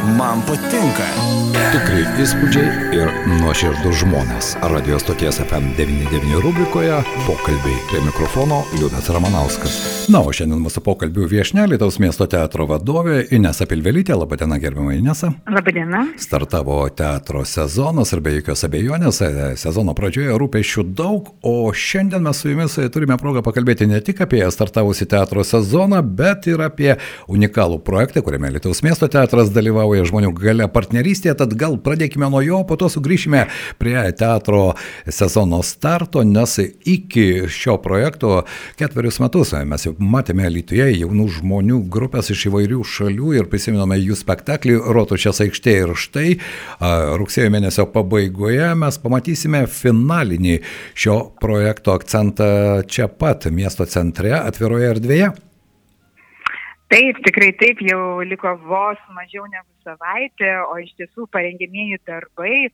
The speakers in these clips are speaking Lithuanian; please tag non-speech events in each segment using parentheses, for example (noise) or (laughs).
Man patinka. Tikrai įspūdžiai ir nuoširdus žmonės. Radio stoties FM99 rubrikoje pokalbiai prie mikrofono Liudas Ramanauskas. Na, o šiandien mūsų pokalbių viešne Lietuvos miesto teatro vadovė Inesa Pilvelytė. Labadiena, gerbama Inesa. Labadiena. Startavo teatro sezonas ir be jokios abejonės e, sezono pradžioje rūpešių daug, o šiandien mes su jumis turime progą pakalbėti ne tik apie startavusi teatro sezoną, bet ir apie unikalų projektą, kuriame Lietuvos miesto teatras dalyvauja žmonių gale partnerystėje. Tad gal pradėkime nuo jo, po to sugrįšime prie teatro sezono starto, nes iki šio projekto ketverius metus mes jau matėme Lietuvoje jaunų žmonių grupės iš įvairių šalių ir prisiminome jų spektaklį Rotušės aikštė ir štai rugsėjo mėnesio pabaigoje mes pamatysime finalinį šio projekto akcentą čia pat miesto centre atviroje erdvėje. Taip, tikrai taip, jau liko vos mažiau negu savaitė, o iš tiesų parengėmėjų darbai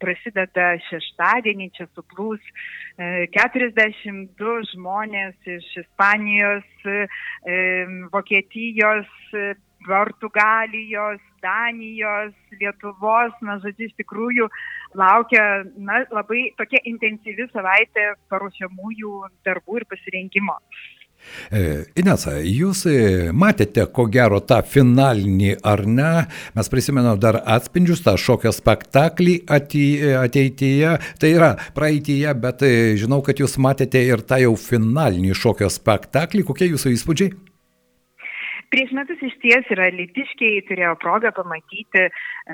prasideda šeštadienį, čia suplūs 42 e, žmonės iš Ispanijos, e, Vokietijos, Portugalijos, Danijos, Lietuvos, na, žodžiu, iš tikrųjų laukia na, labai tokia intensyvi savaitė paruošiamųjų darbų ir pasirinkimo. E, Inesa, jūs e, matėte, ko gero, tą finalinį ar ne? Mes prisimenam dar atspindžius, tą šokio spektaklį ateityje, tai yra praeityje, bet e, žinau, kad jūs matėte ir tą jau finalinį šokio spektaklį. Kokie jūsų įspūdžiai? Prieš metus iš ties yra litiškiai turėjo progą pamatyti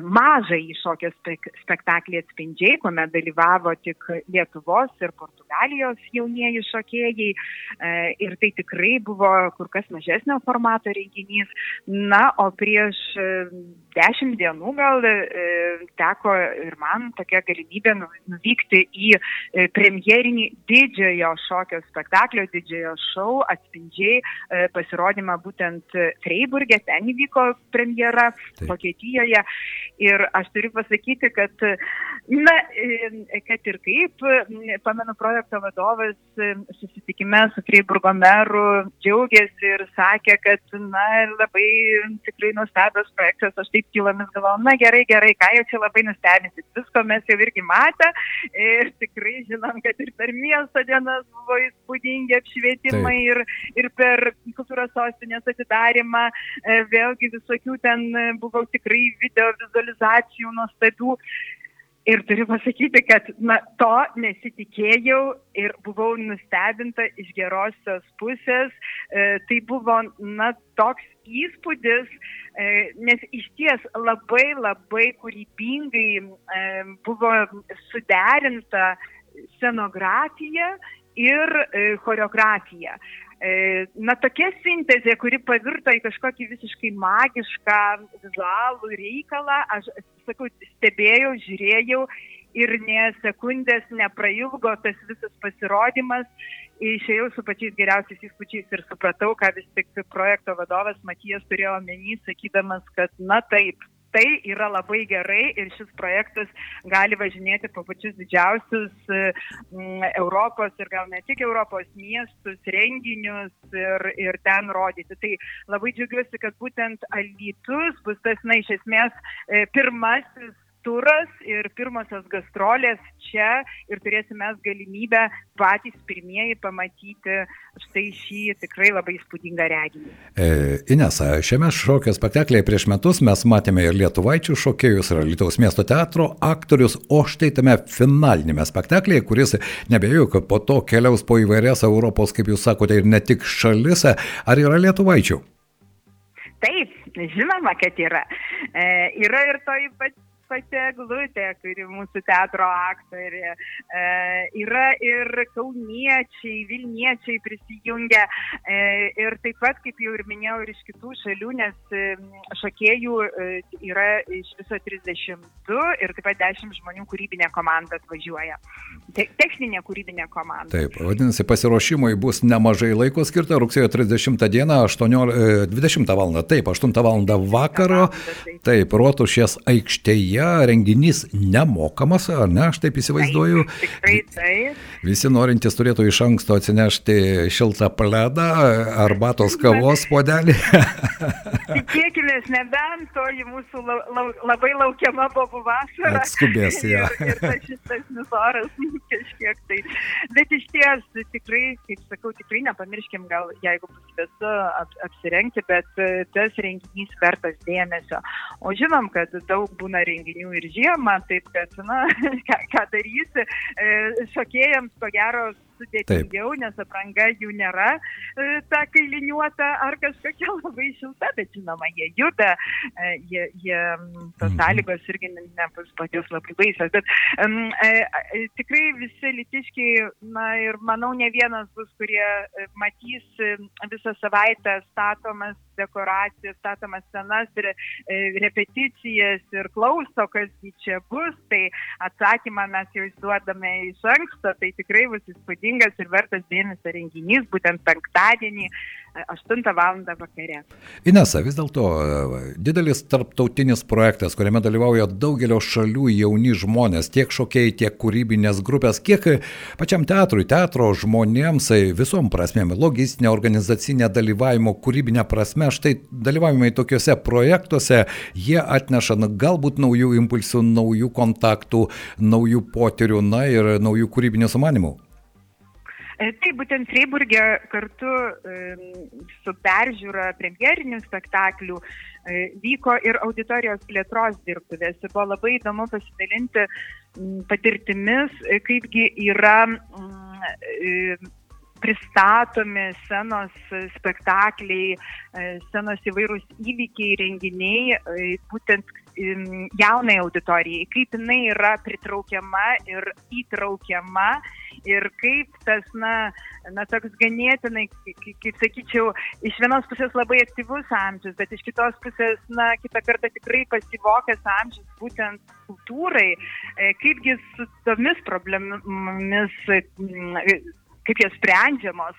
mažą įšokio spek spektaklį atspindžiai, kuomet dalyvavo tik Lietuvos ir Portugalijos jaunieji šokėjai. E, ir tai tikrai buvo kur kas mažesnio formato renginys. Na, o prieš e, dešimt dienų gal e, teko ir man tokia galimybė nu, nuvykti į premjerinį didžiojo šokio spektaklio, didžiojo šou atspindžiai pasirodymą būtent Freiburgė, ten įvyko premjera Taip. Vokietijoje. Ir aš turiu pasakyti, kad, na, kad ir kaip, pamenu, projekto vadovas susitikime su Freiburgo meru džiaugiasi ir sakė, kad, na, labai tikrai nuostabios projektas, aš taip tylomis galvoju, na gerai, gerai, ką jau čia labai nustebinsit, visko mes jau irgi matę ir tikrai žinom, kad ir per miesto dienas buvo įspūdingi apšvietimai ir, ir per kultūros sostinės atidarymą e, vėlgi visokių ten e, buvo tikrai video vizualizacijų nuostabių. Ir turiu pasakyti, kad na, to nesitikėjau ir buvau nustebinta iš gerosios pusės. E, tai buvo na, toks įspūdis, e, nes iš ties labai labai kūrybingai e, buvo suderinta scenografija ir e, choreografija. E, na, tokia sintezė, kuri pavirto į kažkokį visiškai magišką vizualų reikalą, aš sakau, stebėjau, žiūrėjau ir ne sekundės neprailgo tas visas pasirodymas, išėjau su pačiais geriausiais įspūdžiais ir supratau, ką vis tik projekto vadovas Matijas turėjo omeny, sakydamas, kad na taip, tai yra labai gerai ir šis projektas gali važinėti po pačius didžiausius mm, Europos ir gal ne tik Europos miestus, renginius ir, ir ten rodyti. Tai labai džiaugiuosi, kad būtent Alytus bus tas, na, iš esmės e, pirmasis turas ir pirmosios gastrolės čia ir turėsime mes galimybę patys pirmieji pamatyti štai šį tikrai labai įspūdingą reginį. E, Inesa, šiame šokio spektaklėje prieš metus mes matėme ir lietuvaičių šokėjus, ir Lietuvos miesto teatro aktorius, o štai tame finalinėme spektaklėje, kuris nebejoju, kad po to keliaus po įvairias Europos, kaip jūs sakote, ir ne tik šalis, ar yra lietuvaičių? Taip, žinoma, kad yra. E, yra ir to ypač pati Glutė, kuri mūsų teatro aktorė. E, yra ir kauniečiai, Vilniečiai prisijungia. E, ir taip pat, kaip jau ir minėjau, ir iš kitų šalių, nes e, šokėjų e, yra iš viso 32 ir taip pat 10 žmonių kūrybinė komanda atvažiuoja. Te, techninė kūrybinė komanda. Taip, vadinasi, pasiruošimui bus nemažai laiko skirta rugsėjo 30 dieną, 8, 20 val. Taip, 8 val. vakaro. Taip, Rotušės aikštėje beje, renginys nemokamas, ar ne, aš taip įsivaizduoju. Taip, tikrai taip. Visi norintys turėtų iš anksto atsinešti šiltą pledą, arbatos kavos podelį. (laughs) Tikėkime, nebent toji mūsų lau, lau, labai laukiama bobų vasara. Atskubės, jo. ja. ir, ir tas šiltesnis oras (laughs) kažkiek tai. Bet iš ties, tikrai, kaip sakau, tikrai nepamirškim, gal jeigu bus vėsu ap, apsirengti, bet tas renginys vertas dėmesio. O žinom, kad daug būna renginių ir žiemą, taip kad, na, (laughs) ką, ką darysi, e, šokėjams, ko gero, sudėtingiau, Taip. nes apranga jų nėra e, ta kailiniuota ar kažkokia (laughs) labai šilta, bet žinoma, jie juda, e, jie, jie tos mhm. sąlygos irgi nebus pačios labai baisios. Bet um, e, tikrai visi litiškiai, na ir manau, ne vienas bus, kurie matys visą savaitę statomas dekoracijas, statomas scenas ir repeticijas ir klauso, kas čia bus, tai atsakymą mes jau išduodame iš anksto, tai tikrai bus įspūdingas ir vertas dėmesio renginys būtent penktadienį 8 val. vakare. Inesa, vis dėlto e, didelis tarptautinis projektas, kuriame dalyvauja daugelio šalių jauni žmonės, tiek šokėjai, tiek kūrybinės grupės, kiek pačiam teatrui, teatro žmonėms e, visom prasmėm, logistinė, organizacinė dalyvavimo, kūrybinė prasme, štai dalyvavimai tokiuose projektuose, jie atneša na, galbūt naujų impulsų, naujų kontaktų, naujų potyrių, na ir naujų kūrybinių sumanimų. E, taip, būtent Freiburgė kartu su peržiūra premjerinių spektaklių e, vyko ir auditorijos plėtros dirbtuvės. Ir buvo labai įdomu pasidalinti patirtimis, e, kaipgi yra pristatomi scenos spektakliai, scenos įvairūs įvykiai, renginiai, būtent jaunai auditorijai, kaip jinai yra pritraukiama ir įtraukiama ir kaip tas, na, na toks ganėtinai, kaip, sakyčiau, iš vienos pusės labai aktyvus amžius, bet iš kitos pusės, na, kitą kartą tikrai pasivokęs amžius būtent kultūrai, e, kaipgi su tomis problemomis kaip jos sprendžiamos,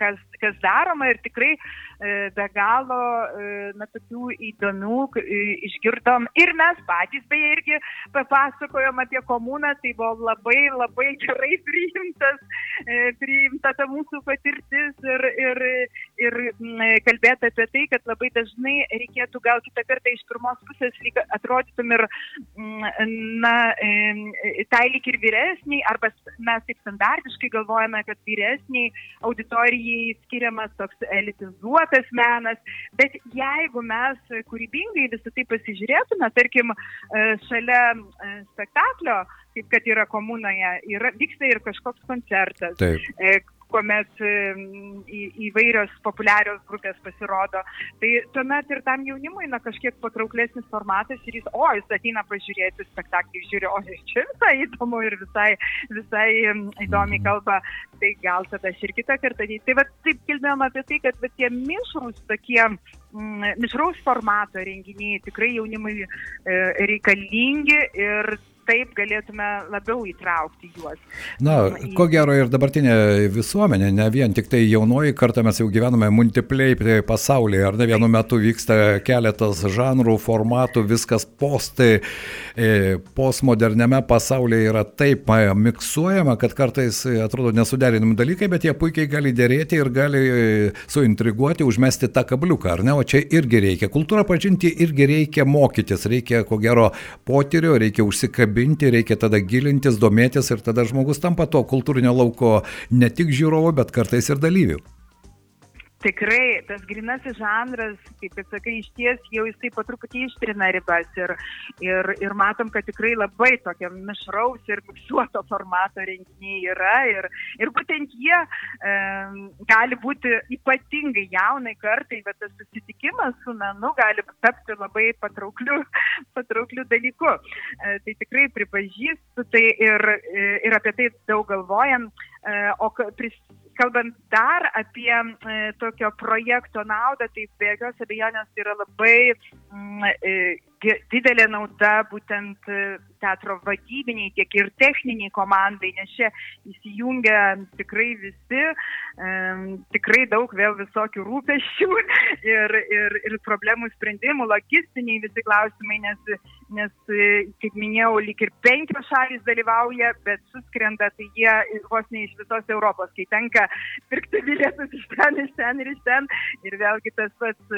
kas, kas daroma. Ir tikrai e, be galo, e, na, tokių įdomių e, išgirdom. Ir mes patys, beje, irgi papasakojom apie komuną, tai buvo labai, labai gerai priimtas, priimta ta mūsų patirtis ir, ir, ir kalbėti apie tai, kad labai dažnai reikėtų gal kitą kartą iš pirmos pusės lyg atrodytum ir, na, tai lyg ir vyresniai, arba mes taip standartiškai galvojame, kad vyresniai auditorijai skiriamas toks elitizuotas menas, bet jeigu mes kūrybingai visą tai pasižiūrėtume, tarkim, e, šalia e, spektaklio, kaip kad yra komunoje, yra, vyksta ir kažkoks koncertas. Taip e, kuomet į, įvairios populiarios grupės pasirodo. Tai tuomet ir tam jaunimui na, kažkiek patrauklesnis formatas ir jis, o, jis ateina pažiūrėti spektaklį, žiūri, o, čia visai įdomu ir visai, visai įdomiai mhm. kalba, tai gal tada aš ir kitą kartą. Tai va taip kalbėjom apie tai, kad va, tie mišrus tokie mišraus formato renginiai tikrai jaunimui e, reikalingi ir taip galėtume labiau įtraukti juos. Na, ko gero ir dabartinė visuomenė, ne vien tik tai jaunoji karta, mes jau gyvename multiplay pasaulyje, ar ne vienu metu vyksta keletas žanrų, formatų, viskas postai, e, postmoderniame pasaulyje yra taip miksuojama, kad kartais atrodo nesuderinami dalykai, bet jie puikiai gali dėrėti ir gali e, suintriguoti, užmesti tą kabliuką, ar ne? O čia irgi reikia. Kultūrą pažinti irgi reikia mokytis, reikia ko gero potyrio, reikia užsikabinti kabinti, reikia tada gilintis, domėtis ir tada žmogus tampa to kultūrinio lauko ne tik žiūrovu, bet kartais ir dalyviu. Tikrai, tas grinasis žanras, kaip ir sakai, iš ties jau jisai po truputį ištrina ribas ir, ir, ir matom, kad tikrai labai tokia mišraus ir miksuoto formato renginiai yra ir, ir būtent jie e, gali būti ypatingai jaunai kartai, bet tas susitikimas su menu gali tapti labai patraukliu, (laughs) patraukliu dalyku. E, tai tikrai pripažįstu tai ir, ir apie tai daug galvojam. E, o pris, kalbant dar apie e, tokio projekto naudą, tai be jokios abejonės yra labai mm, e, didelė nauda būtent teatro vadybiniai, tiek ir techniniai komandai, nes čia įsijungia tikrai visi, um, tikrai daug vėl visokių rūpešių (laughs) ir, ir, ir problemų sprendimų, logistiniai visi klausimai, nes, nes, kaip minėjau, lyg ir penkios šalys dalyvauja, bet suskrenda, tai jie vos ne iš visos Europos, kai tenka pirkti bilietus iš ten, iš ten ir iš ten, ir vėlgi tas pats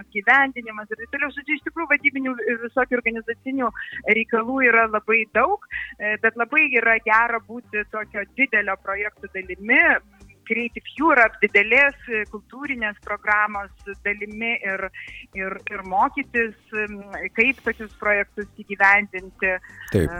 apgyvendinimas ir taip toliau, žodžiu, iš tikrųjų vadybinių ir visokių organizacinių reikalų yra labai daug, e, bet labai yra gera būti tokio didelio projektų dalimi, Creative Europe didelės kultūrinės programos dalimi ir, ir, ir mokytis, kaip tokius projektus įgyvendinti. Taip.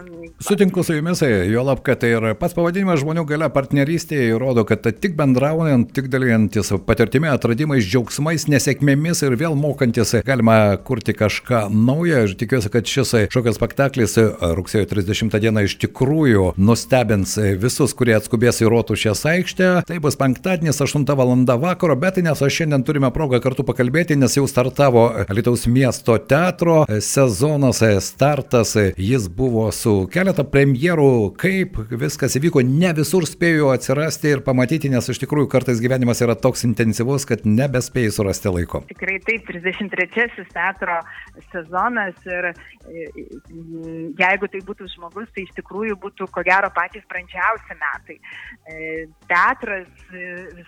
Sutinku su jumis, jo lab, kad tai yra pats pavadinimas žmonių galia partnerystėje įrodo, kad tik bendraujant, tik dalyjantis patirtimi, atradimais, džiaugsmais, nesėkmėmis ir vėl mokantis galima kurti kažką naują. Aš tikiuosi, kad šis šokio spektaklis rugsėjo 30 dieną iš tikrųjų nustebins visus, kurie atskubės į Rotušės aikštę. Tai bus penktadienis 8 val. vakaro, bet nes šiandien turime progą kartu pakalbėti, nes jau startavo Lietuvos miesto teatro sezonas, startas, jis buvo su keletą premjerų, kaip viskas įvyko, ne visur spėjau atsirasti ir pamatyti, nes iš tikrųjų kartais gyvenimas yra toks intensyvus, kad nebespėjai surasti laiko. Tikrai taip, 33-asis teatro sezonas ir jeigu tai būtų žmogus, tai iš tikrųjų būtų ko gero patys prančiausi metai. E, teatras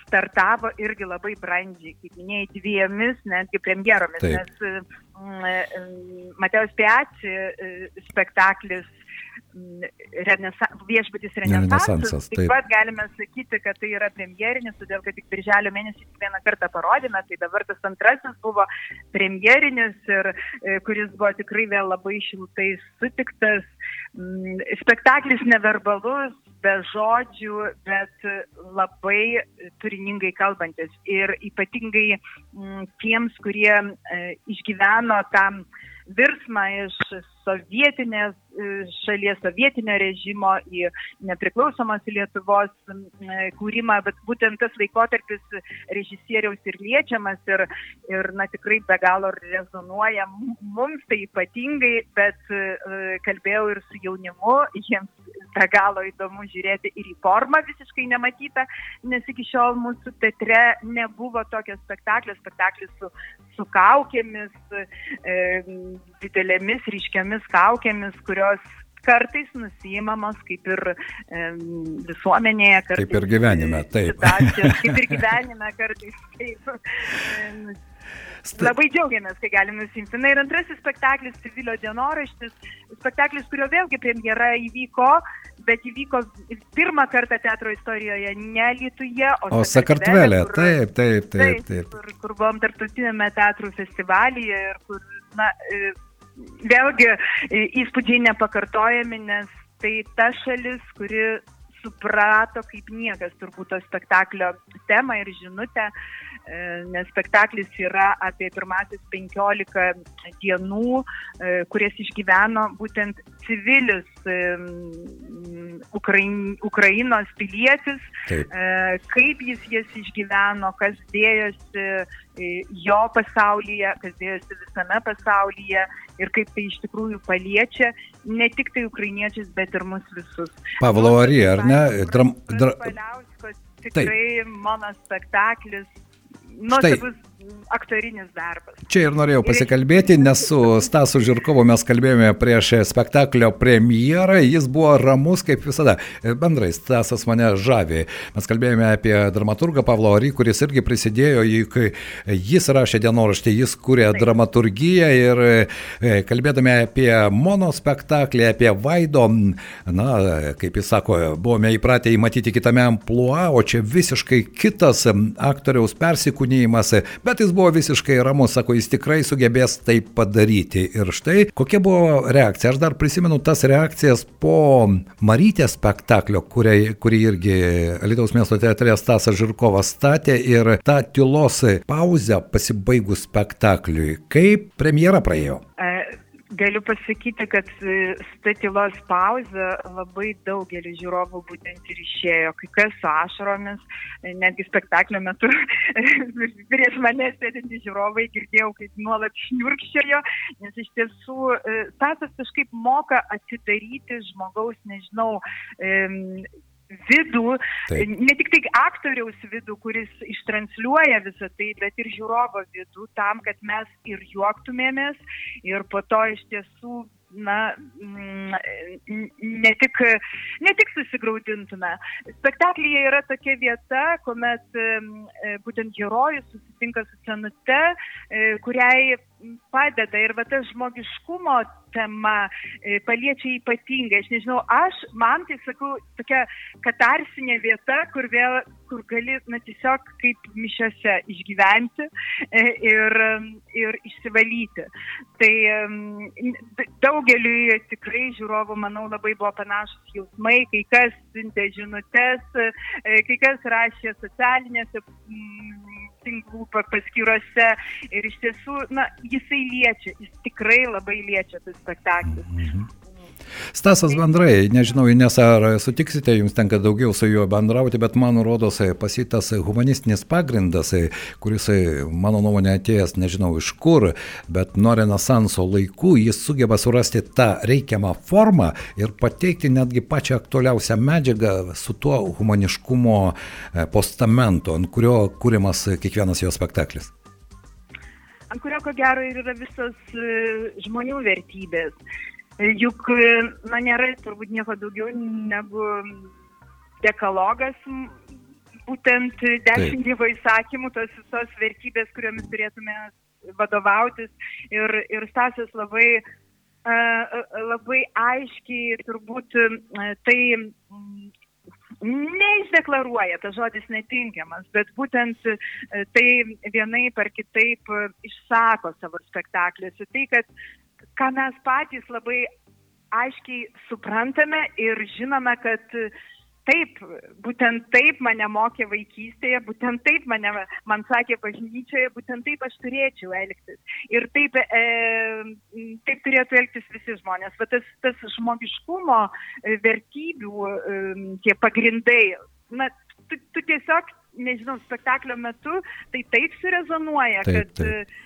startavo irgi labai brandžiai, kaip minėjai, dviemis netgi premjeromis, Taip. nes mm, e, Matėjus Piaci e, spektaklis mm, renesa, viešbutis Renesansas. Taip pat galime sakyti, kad tai yra premjerinis, todėl kad tik birželio mėnesį vieną kartą parodėme, tai dabar tas antrasis buvo premjerinis ir e, kuris buvo tikrai vėl labai šiltai sutiktas. Mm, spektaklis neverbalus, be žodžių, bet labai turiningai kalbantis. Ir ypatingai mm, tiems, kurie e, išgyveno tam virsmą iš sovietinės šalies sovietinio režimo į nepriklausomos Lietuvos kūrimą, bet būtent tas laikotarpis režisieriaus ir liečiamas ir, ir na, tikrai be galo rezonuoja mums tai ypatingai, bet e, kalbėjau ir su jaunimu, jiems be galo įdomu žiūrėti ir į formą visiškai nematytą, nes iki šiol mūsų teatre nebuvo tokio spektaklio, spektaklis su, su kaukėmis, e, didelėmis ryškiamis kaukėmis, kurios kartais nusijimamos kaip ir e, visuomenėje. Kartais, kaip ir gyvenime, taip. Kaip ir (laughs) gyvenime kartais. Taip, e, Labai džiaugiamės, kai galime nusimti. Na ir antrasis spektaklis, Civilio dienoraštis, spektaklis, kurio vėlgi premjera įvyko, bet įvyko pirmą kartą teatro istorijoje ne Lietuje, o, o Sakartvelė. Taip, taip, taip. taip. Kur, kur buvom tarptautinėme teatrų festivalyje ir kur, na, e, vėlgi e, įspūdžiai nepakartojami, nes tai ta šalis, kuri suprato kaip niekas turbūt to spektaklio temą ir žinutę. E, nes spektaklis yra apie pirmasis 15 dienų, e, kurias išgyveno būtent civilis e, Ukrain, Ukrainos pilietis, Taip. kaip jis jas išgyveno, kas dėjosi jo pasaulyje, kas dėjosi visame pasaulyje ir kaip tai iš tikrųjų paliečia ne tik tai ukrainiečius, bet ir mus visus. Pavlo Ari, ar ne? Dram, dra... Tikrai Taip. mano spektaklis 那是不是 aktorinis darbas. Čia ir norėjau pasikalbėti, nes su Stasu Žirkovu mes kalbėjome prieš spektaklio premjerą, jis buvo ramus kaip visada. Bendrai Stasas mane žavė. Mes kalbėjome apie dramaturgą Pavlo Ary, kuris irgi prisidėjo, kai jis rašė dienoraštį, jis kūrė Taip. dramaturgiją ir e, kalbėdami apie monospektaklį, apie Vaido, na, kaip jis sako, buvome įpratę įmatyti kitame ampluo, o čia visiškai kitas aktoriaus persikūnymas, bet bet jis buvo visiškai ramus, sako, jis tikrai sugebės tai padaryti. Ir štai kokia buvo reakcija. Aš dar prisimenu tas reakcijas po Marytės spektaklio, kurį, kurį irgi Lietuvos miesto teatrė Stasas Žirkovas statė ir tą tylos pauzę pasibaigus spektakliui. Kaip premjera praėjo? E, Galiu pasakyti, kad e, statilos pauzė labai daugelį žiūrovų būtent ir išėjo, kai kas su ašaromis, e, netgi spektaklio metu (laughs) prieš mane sėdinti žiūrovai girdėjau, kaip nuolat šniurkščiojo, nes iš tiesų e, Stasas kažkaip moka atidaryti žmogaus, nežinau, vidų, Taip. ne tik tai aktoriaus vidų, kuris ištransliuoja visą tai, bet ir žiūrovo vidų, tam, kad mes ir juoktumėmės ir po to iš tiesų na, mm, ne tik, ne tik susigaudintume. Spektaklyje yra tokia vieta, kuomet e, būtent herojus susitinka su senute, e, kuriai padeda ir va tas žmogiškumo tema e, paliečia ypatingai. Aš nežinau, aš, man tai sakau, tokia katarsinė vieta, kur vėl, kur gali, na, tiesiog kaip mišiose išgyventi ir, ir išsivalyti. Tai daug daugeliui tikrai žiūrovų, manau, labai buvo panašus jausmai, kai kas siuntė žinutės, e, kai kas rašė socialinėse tinklų paskyrose ir iš tiesų, na, jisai liečia, jis tikrai labai liečia tas spektaklis. Mhm. Stasas bendrai, nežinau, nes ar sutiksite, jums tenka daugiau su juo bendrauti, bet man rodos pasitas humanistinis pagrindas, kuris, mano nuomonė, atėjęs, nežinau iš kur, bet nuo Renesanso laikų jis sugeba surasti tą reikiamą formą ir pateikti netgi pačią aktualiausią medžiagą su tuo humaniškumo e, postamentu, ant kurio kūrimas kiekvienas jo spektaklis ant kurio ko gero ir yra visos e, žmonių vertybės. Juk, na, nėra turbūt nieko daugiau negu dekalogas, būtent dešimt Dievo įsakymų, tos visos vertybės, kuriomis turėtume vadovautis. Ir, ir Stasas labai, labai aiškiai turbūt tai neišdeklaruoja, tas žodis netinkamas, bet būtent tai vienai par kitaip išsako savo spektakliuose. Tai, kad ką mes patys labai aiškiai suprantame ir žinome, kad taip, būtent taip mane mokė vaikystėje, būtent taip mane, man sakė bažnyčioje, būtent taip aš turėčiau elgtis. Ir taip, e, taip turėtų elgtis visi žmonės. Va tas, tas žmogiškumo e, vertybių, e, tie pagrindai, na, tu, tu tiesiog, nežinau, spektaklio metu tai taip surezonuoja, taip, kad taip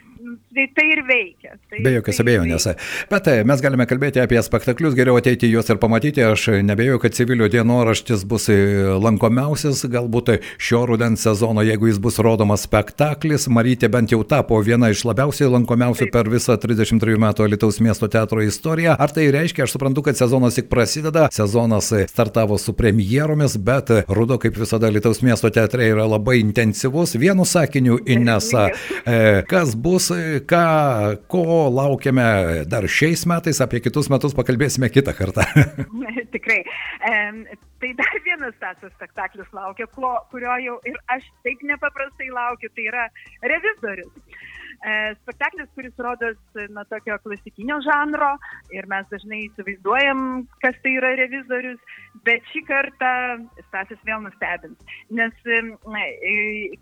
tai, tai ir veikia. Tai, Be jokios tai abejonės. Bet e, mes galime kalbėti apie spektaklius, geriau ateiti juos ir pamatyti. Aš nebejoju, kad civilių dienoraštis bus e, lankomiausias, galbūt šio rudens sezono, jeigu jis bus rodomas spektaklis. Marytė bent jau tapo viena iš labiausiai lankomiausių Taip. per visą 33 metų Lietuvos miesto teatro istoriją. Ar tai reiškia, aš suprantu, kad sezonas tik prasideda, sezonas startavo su premjeromis, bet rudo, kaip visada, Lietuvos miesto teatre yra labai intensyvus. Vienu sakiniu, Inesa, e, kas bus ką, ko laukiame dar šiais metais, apie kitus metus pakalbėsime kitą kartą. (laughs) (laughs) Tikrai. Tai dar vienas tas spektaklis laukia, kurio jau ir aš taip nepaprastai laukiu, tai yra revizorius. E, spektaklis, kuris rodos na, tokio klasikinio žanro ir mes dažnai įsivaizduojam, kas tai yra revizorius, bet šį kartą Stasis vėl nustebins, nes e,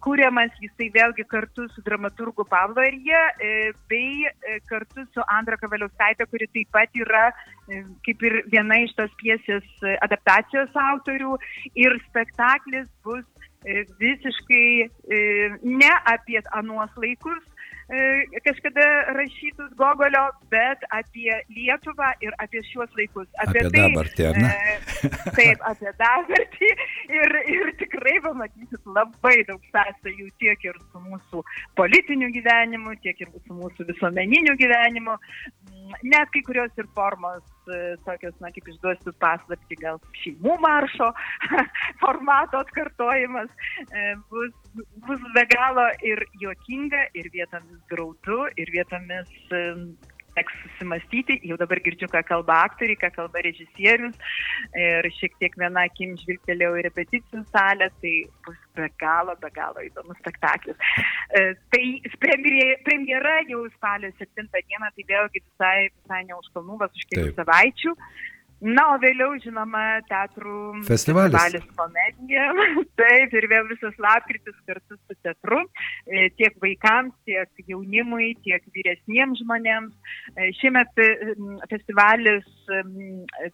kūriamas jisai vėlgi kartu su dramaturgu Pavlo Arija e, bei kartu su Andra Kavaliauskaitė, kuri taip pat yra kaip ir viena iš tos piesės adaptacijos autorių. Ir spektaklis bus visiškai ne apie anuos laikus, E, kažkada rašytus Gogolio, bet apie Lietuvą ir apie šiuos laikus. Apie, apie tai, dabartį, ar ne? E, taip, apie dabartį. Ir, ir tikrai pamatysit labai daug sąsajų tiek ir su mūsų politiniu gyvenimu, tiek ir su mūsų visuomeniniu gyvenimu. Net kai kurios ir formos e, tokios, na, kaip išduosiu paslapti, gal šeimų maršo (laughs) formato atkartojimas bus, bus be galo ir juokinga, ir vietomis graudu ir vietomis teks susimastyti, jau dabar girdžiu, ką kalba aktoriai, ką kalba režisierius ir šiek tiek viena akim žvilgtelėjau į repeticijų salę, tai bus be galo, be galo įdomus spektaklis. E, tai premjera jau spalio 7 dieną, tai vėlgi visai, visai ne už kalnų, vas už kelių savaičių. Na, o vėliau, žinoma, teatrų festivalis. festivalis komedija. (laughs) Taip, ir vėl visas lapkritis kartu su teatru, e, tiek vaikams, tiek jaunimui, tiek vyresniems žmonėms. E, šiemet festivalis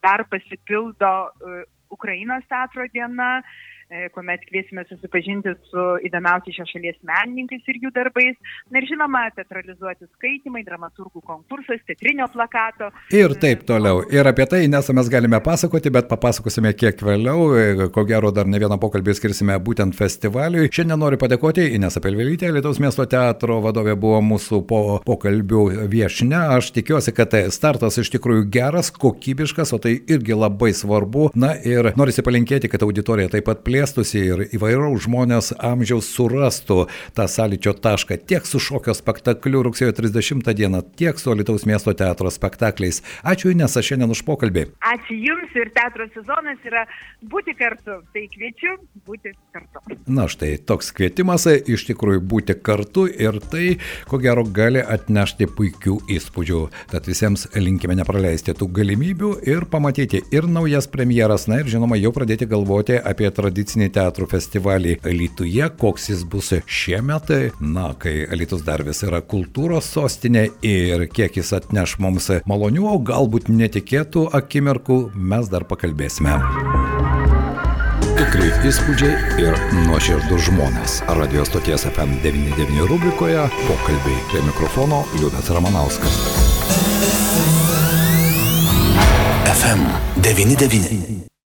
dar pasipildo e, Ukrainos teatro diena, E, kuomet kviesime susipažinti su įdomiausiais šios šalies menininkais ir jų darbais. Na ir žinoma, teatralizuoti skaitimai, dramaturgų konkursas, teatrinio plakato. Ir taip toliau. Ir apie tai nesame galime pasakoti, bet papasakosime kiek vėliau. E, ko gero dar ne vieną pokalbį skirsime būtent festivaliui. Šiandien noriu padėkoti Ines Apelvelytė, Lietuvos miesto teatro vadovė buvo mūsų po pokalbių viešne. Aš tikiuosi, kad tai startas iš tikrųjų geras, kokybiškas, o tai irgi labai svarbu. Na ir norisi palinkėti, kad auditorija taip pat plėtėsi plėstųsi ir įvairaus žmonės amžiaus surastų tą sąlyčio tašką tiek su šokio spektakliu rugsėjo 30 dieną, tiek su Lietuvos miesto teatro spektakliais. Ačiū Inesa šiandien už pokalbį. Ačiū Jums ir teatro sezonas yra būti kartu. Tai kviečiu būti kartu. Na štai toks kvietimas iš tikrųjų būti kartu ir tai, ko gero, gali atnešti puikių įspūdžių. Tad visiems linkime nepraleisti tų galimybių ir pamatyti ir naujas premjeras, na ir žinoma, jau pradėti galvoti apie tradicinį tradicinį teatrų festivalį Lietuvoje, koks jis bus šiemet. Na, kai Lietuvos dar vis yra kultūros sostinė ir kiek jis atneš mums malonių, o galbūt netikėtų akimirkų, mes dar pakalbėsime. Tikrai įspūdžiai ir nuoširdų žmonės. Radio stoties FM99 rubrikoje pokalbiai prie mikrofono Liudas Ramanauskas. FM99.